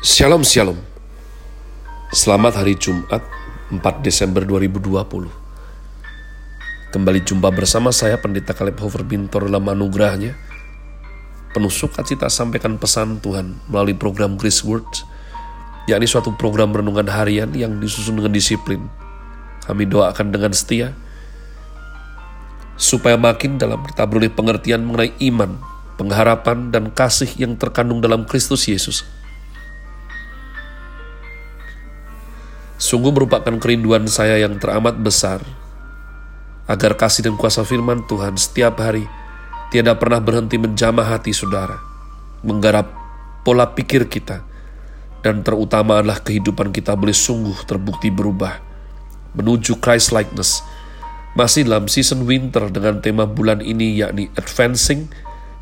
Shalom Shalom. Selamat hari Jumat 4 Desember 2020 Kembali jumpa bersama saya Pendeta Kaleb Hofer Bintor dalam anugerahnya. Penuh sukacita sampaikan pesan Tuhan melalui program Grace Words yakni suatu program renungan harian yang disusun dengan disiplin. Kami doakan dengan setia supaya makin dalam kita beroleh pengertian mengenai iman, pengharapan, dan kasih yang terkandung dalam Kristus Yesus Sungguh merupakan kerinduan saya yang teramat besar, agar kasih dan kuasa firman Tuhan setiap hari tiada pernah berhenti menjamah hati saudara, menggarap pola pikir kita, dan terutama adalah kehidupan kita boleh sungguh terbukti berubah, menuju Christ likeness. Masih dalam season winter dengan tema bulan ini yakni Advancing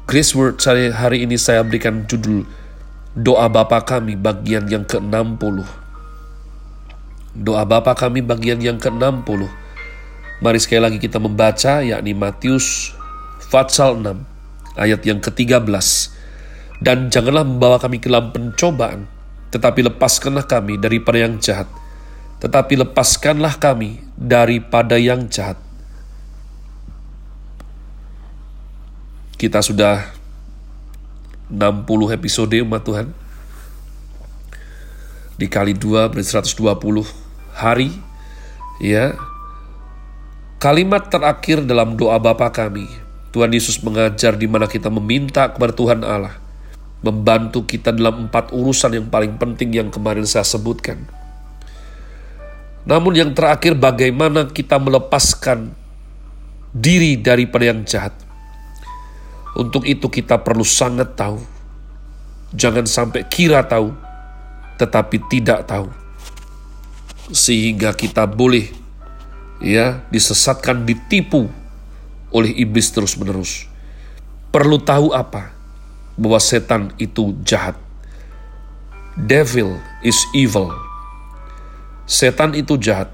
Grace Word hari ini saya berikan judul Doa Bapa Kami bagian yang ke-60 Doa Bapa kami bagian yang ke-60. Mari sekali lagi kita membaca yakni Matius Fatsal 6 ayat yang ke-13. Dan janganlah membawa kami ke dalam pencobaan, tetapi lepaskanlah kami daripada yang jahat. Tetapi lepaskanlah kami daripada yang jahat. Kita sudah 60 episode umat Tuhan. Dikali dua berarti 120 hari ya kalimat terakhir dalam doa Bapa kami Tuhan Yesus mengajar di mana kita meminta kepada Tuhan Allah membantu kita dalam empat urusan yang paling penting yang kemarin saya sebutkan. Namun yang terakhir bagaimana kita melepaskan diri daripada yang jahat. Untuk itu kita perlu sangat tahu. Jangan sampai kira tahu, tetapi tidak tahu sehingga kita boleh ya disesatkan ditipu oleh iblis terus-menerus. Perlu tahu apa? Bahwa setan itu jahat. Devil is evil. Setan itu jahat.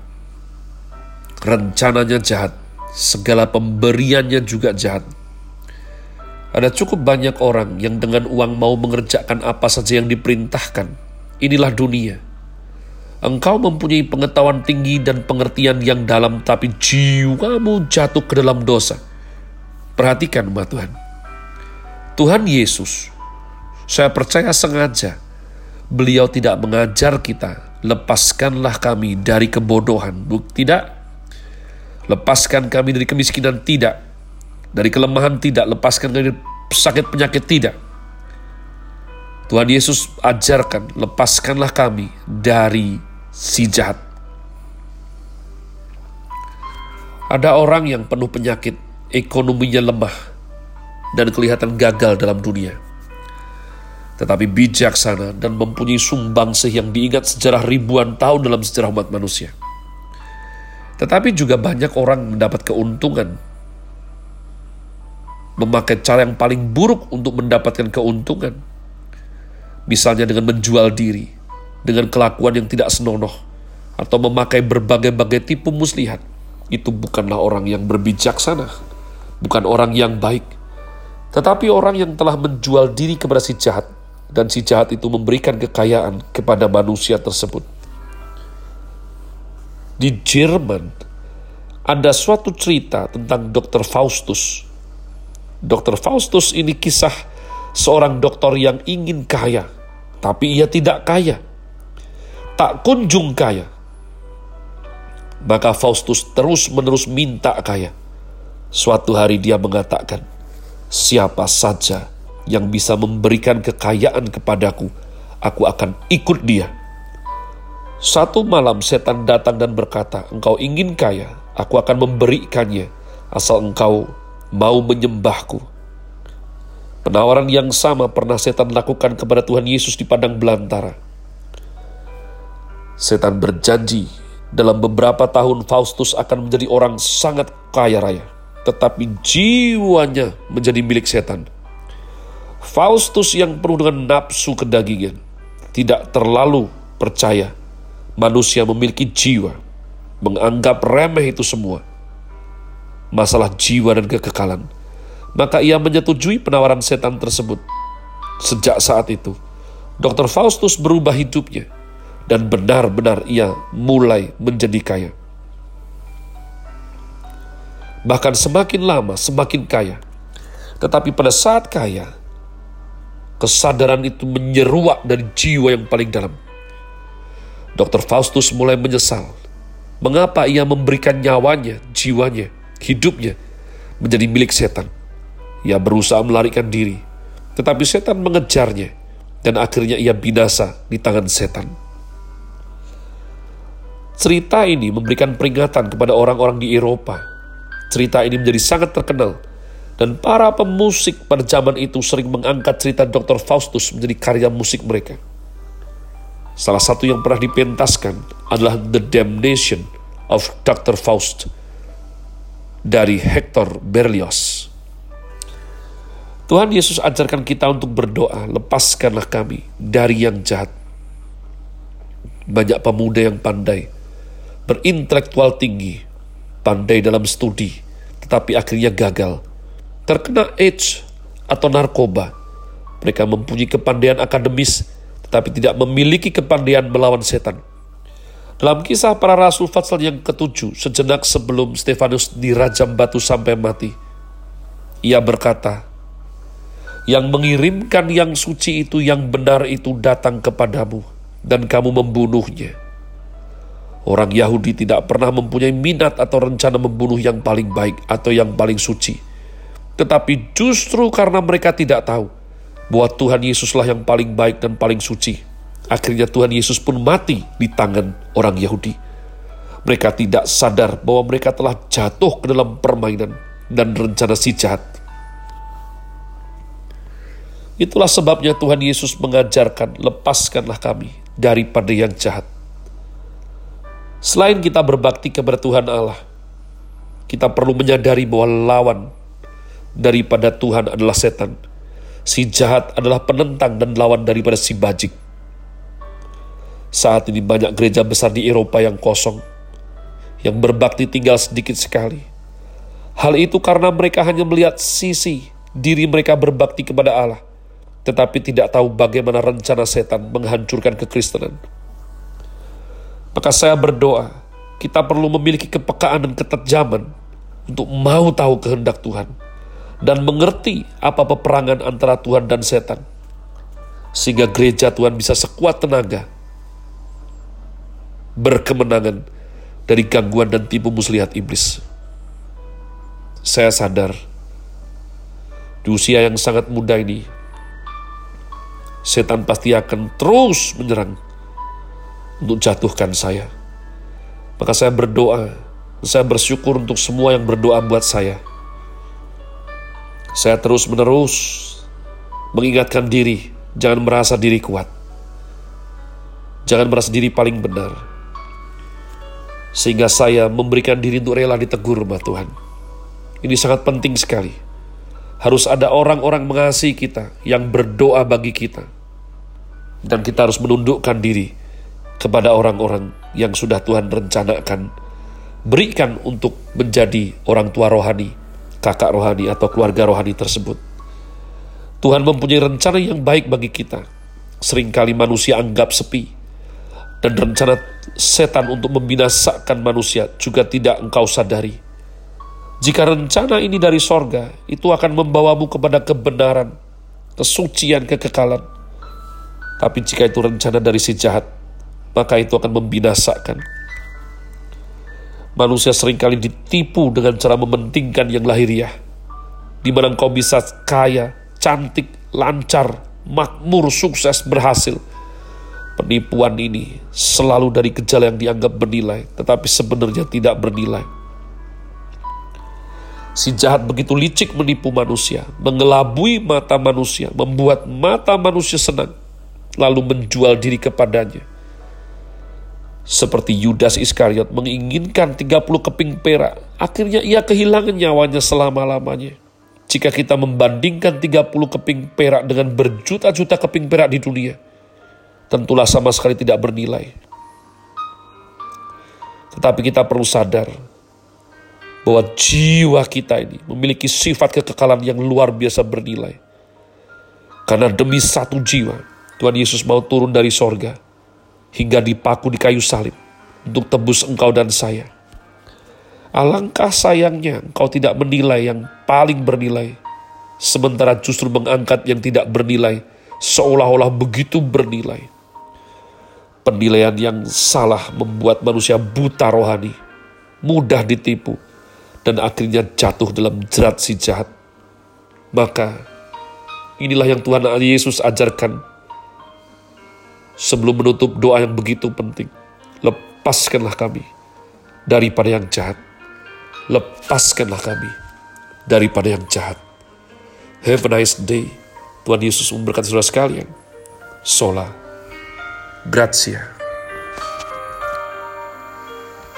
Rencananya jahat. Segala pemberiannya juga jahat. Ada cukup banyak orang yang dengan uang mau mengerjakan apa saja yang diperintahkan. Inilah dunia Engkau mempunyai pengetahuan tinggi dan pengertian yang dalam, tapi jiwamu jatuh ke dalam dosa. Perhatikan, umat Tuhan. Tuhan Yesus, saya percaya sengaja, beliau tidak mengajar kita, lepaskanlah kami dari kebodohan. Tidak, lepaskan kami dari kemiskinan, tidak. Dari kelemahan, tidak. Lepaskan kami dari sakit penyakit, tidak. Tuhan Yesus ajarkan, lepaskanlah kami dari si jahat. Ada orang yang penuh penyakit, ekonominya lemah, dan kelihatan gagal dalam dunia. Tetapi bijaksana dan mempunyai sumbangsih yang diingat sejarah ribuan tahun dalam sejarah umat manusia. Tetapi juga banyak orang mendapat keuntungan memakai cara yang paling buruk untuk mendapatkan keuntungan. Misalnya dengan menjual diri, dengan kelakuan yang tidak senonoh atau memakai berbagai-bagai tipu muslihat, itu bukanlah orang yang berbijaksana, bukan orang yang baik, tetapi orang yang telah menjual diri kepada si jahat, dan si jahat itu memberikan kekayaan kepada manusia tersebut. Di Jerman, ada suatu cerita tentang Dr. Faustus. Dr. Faustus ini kisah seorang dokter yang ingin kaya, tapi ia tidak kaya tak kunjung kaya. Maka Faustus terus-menerus minta kaya. Suatu hari dia mengatakan, siapa saja yang bisa memberikan kekayaan kepadaku, aku akan ikut dia. Satu malam setan datang dan berkata, engkau ingin kaya, aku akan memberikannya, asal engkau mau menyembahku. Penawaran yang sama pernah setan lakukan kepada Tuhan Yesus di padang belantara. Setan berjanji dalam beberapa tahun Faustus akan menjadi orang sangat kaya raya, tetapi jiwanya menjadi milik setan. Faustus yang penuh dengan nafsu kedagingan tidak terlalu percaya manusia memiliki jiwa, menganggap remeh itu semua. Masalah jiwa dan kekekalan. Maka ia menyetujui penawaran setan tersebut. Sejak saat itu, Dr. Faustus berubah hidupnya dan benar-benar ia mulai menjadi kaya. Bahkan semakin lama semakin kaya. Tetapi pada saat kaya, kesadaran itu menyeruak dari jiwa yang paling dalam. Dr. Faustus mulai menyesal. Mengapa ia memberikan nyawanya, jiwanya, hidupnya menjadi milik setan. Ia berusaha melarikan diri, tetapi setan mengejarnya dan akhirnya ia binasa di tangan setan. Cerita ini memberikan peringatan kepada orang-orang di Eropa. Cerita ini menjadi sangat terkenal dan para pemusik pada zaman itu sering mengangkat cerita Dr. Faustus menjadi karya musik mereka. Salah satu yang pernah dipentaskan adalah The Damnation of Dr. Faust dari Hector Berlioz. Tuhan Yesus ajarkan kita untuk berdoa, lepaskanlah kami dari yang jahat. Banyak pemuda yang pandai, berintelektual tinggi, pandai dalam studi, tetapi akhirnya gagal. Terkena AIDS atau narkoba. Mereka mempunyai kepandaian akademis, tetapi tidak memiliki kepandaian melawan setan. Dalam kisah para rasul Fatsal yang ketujuh, sejenak sebelum Stefanus dirajam batu sampai mati, ia berkata, yang mengirimkan yang suci itu, yang benar itu datang kepadamu, dan kamu membunuhnya. Orang Yahudi tidak pernah mempunyai minat atau rencana membunuh yang paling baik atau yang paling suci. Tetapi justru karena mereka tidak tahu bahwa Tuhan Yesuslah yang paling baik dan paling suci. Akhirnya Tuhan Yesus pun mati di tangan orang Yahudi. Mereka tidak sadar bahwa mereka telah jatuh ke dalam permainan dan rencana si jahat Itulah sebabnya Tuhan Yesus mengajarkan, lepaskanlah kami daripada yang jahat. Selain kita berbakti kepada Tuhan Allah, kita perlu menyadari bahwa lawan daripada Tuhan adalah setan. Si jahat adalah penentang dan lawan daripada si bajik. Saat ini banyak gereja besar di Eropa yang kosong, yang berbakti tinggal sedikit sekali. Hal itu karena mereka hanya melihat sisi diri mereka berbakti kepada Allah tetapi tidak tahu bagaimana rencana setan menghancurkan kekristenan. Maka saya berdoa, kita perlu memiliki kepekaan dan ketajaman untuk mau tahu kehendak Tuhan dan mengerti apa peperangan antara Tuhan dan setan. Sehingga gereja Tuhan bisa sekuat tenaga berkemenangan dari gangguan dan tipu muslihat iblis. Saya sadar di usia yang sangat muda ini setan pasti akan terus menyerang untuk jatuhkan saya. Maka saya berdoa, saya bersyukur untuk semua yang berdoa buat saya. Saya terus menerus mengingatkan diri, jangan merasa diri kuat. Jangan merasa diri paling benar. Sehingga saya memberikan diri untuk rela ditegur sama Tuhan. Ini sangat penting sekali. Harus ada orang-orang mengasihi kita yang berdoa bagi kita. Dan kita harus menundukkan diri kepada orang-orang yang sudah Tuhan rencanakan. Berikan untuk menjadi orang tua rohani, kakak rohani atau keluarga rohani tersebut. Tuhan mempunyai rencana yang baik bagi kita. Seringkali manusia anggap sepi. Dan rencana setan untuk membinasakan manusia juga tidak engkau sadari jika rencana ini dari sorga, itu akan membawamu kepada kebenaran, kesucian, kekekalan. Tapi jika itu rencana dari si jahat, maka itu akan membinasakan. Manusia sering kali ditipu dengan cara mementingkan yang lahiriah. Di mana engkau bisa kaya, cantik, lancar, makmur, sukses, berhasil. Penipuan ini selalu dari gejala yang dianggap bernilai, tetapi sebenarnya tidak bernilai Si jahat begitu licik menipu manusia, mengelabui mata manusia, membuat mata manusia senang, lalu menjual diri kepadanya. Seperti Yudas Iskariot menginginkan 30 keping perak, akhirnya ia kehilangan nyawanya selama-lamanya. Jika kita membandingkan 30 keping perak dengan berjuta-juta keping perak di dunia, tentulah sama sekali tidak bernilai. Tetapi kita perlu sadar, bahwa jiwa kita ini memiliki sifat kekekalan yang luar biasa bernilai. Karena demi satu jiwa, Tuhan Yesus mau turun dari sorga hingga dipaku di kayu salib untuk tebus engkau dan saya. Alangkah sayangnya engkau tidak menilai yang paling bernilai, sementara justru mengangkat yang tidak bernilai seolah-olah begitu bernilai. Penilaian yang salah membuat manusia buta rohani, mudah ditipu, dan akhirnya jatuh dalam jerat si jahat. Maka inilah yang Tuhan Yesus ajarkan sebelum menutup doa yang begitu penting. Lepaskanlah kami daripada yang jahat. Lepaskanlah kami daripada yang jahat. Have a nice day. Tuhan Yesus memberkati saudara sekalian. Sola. Grazie.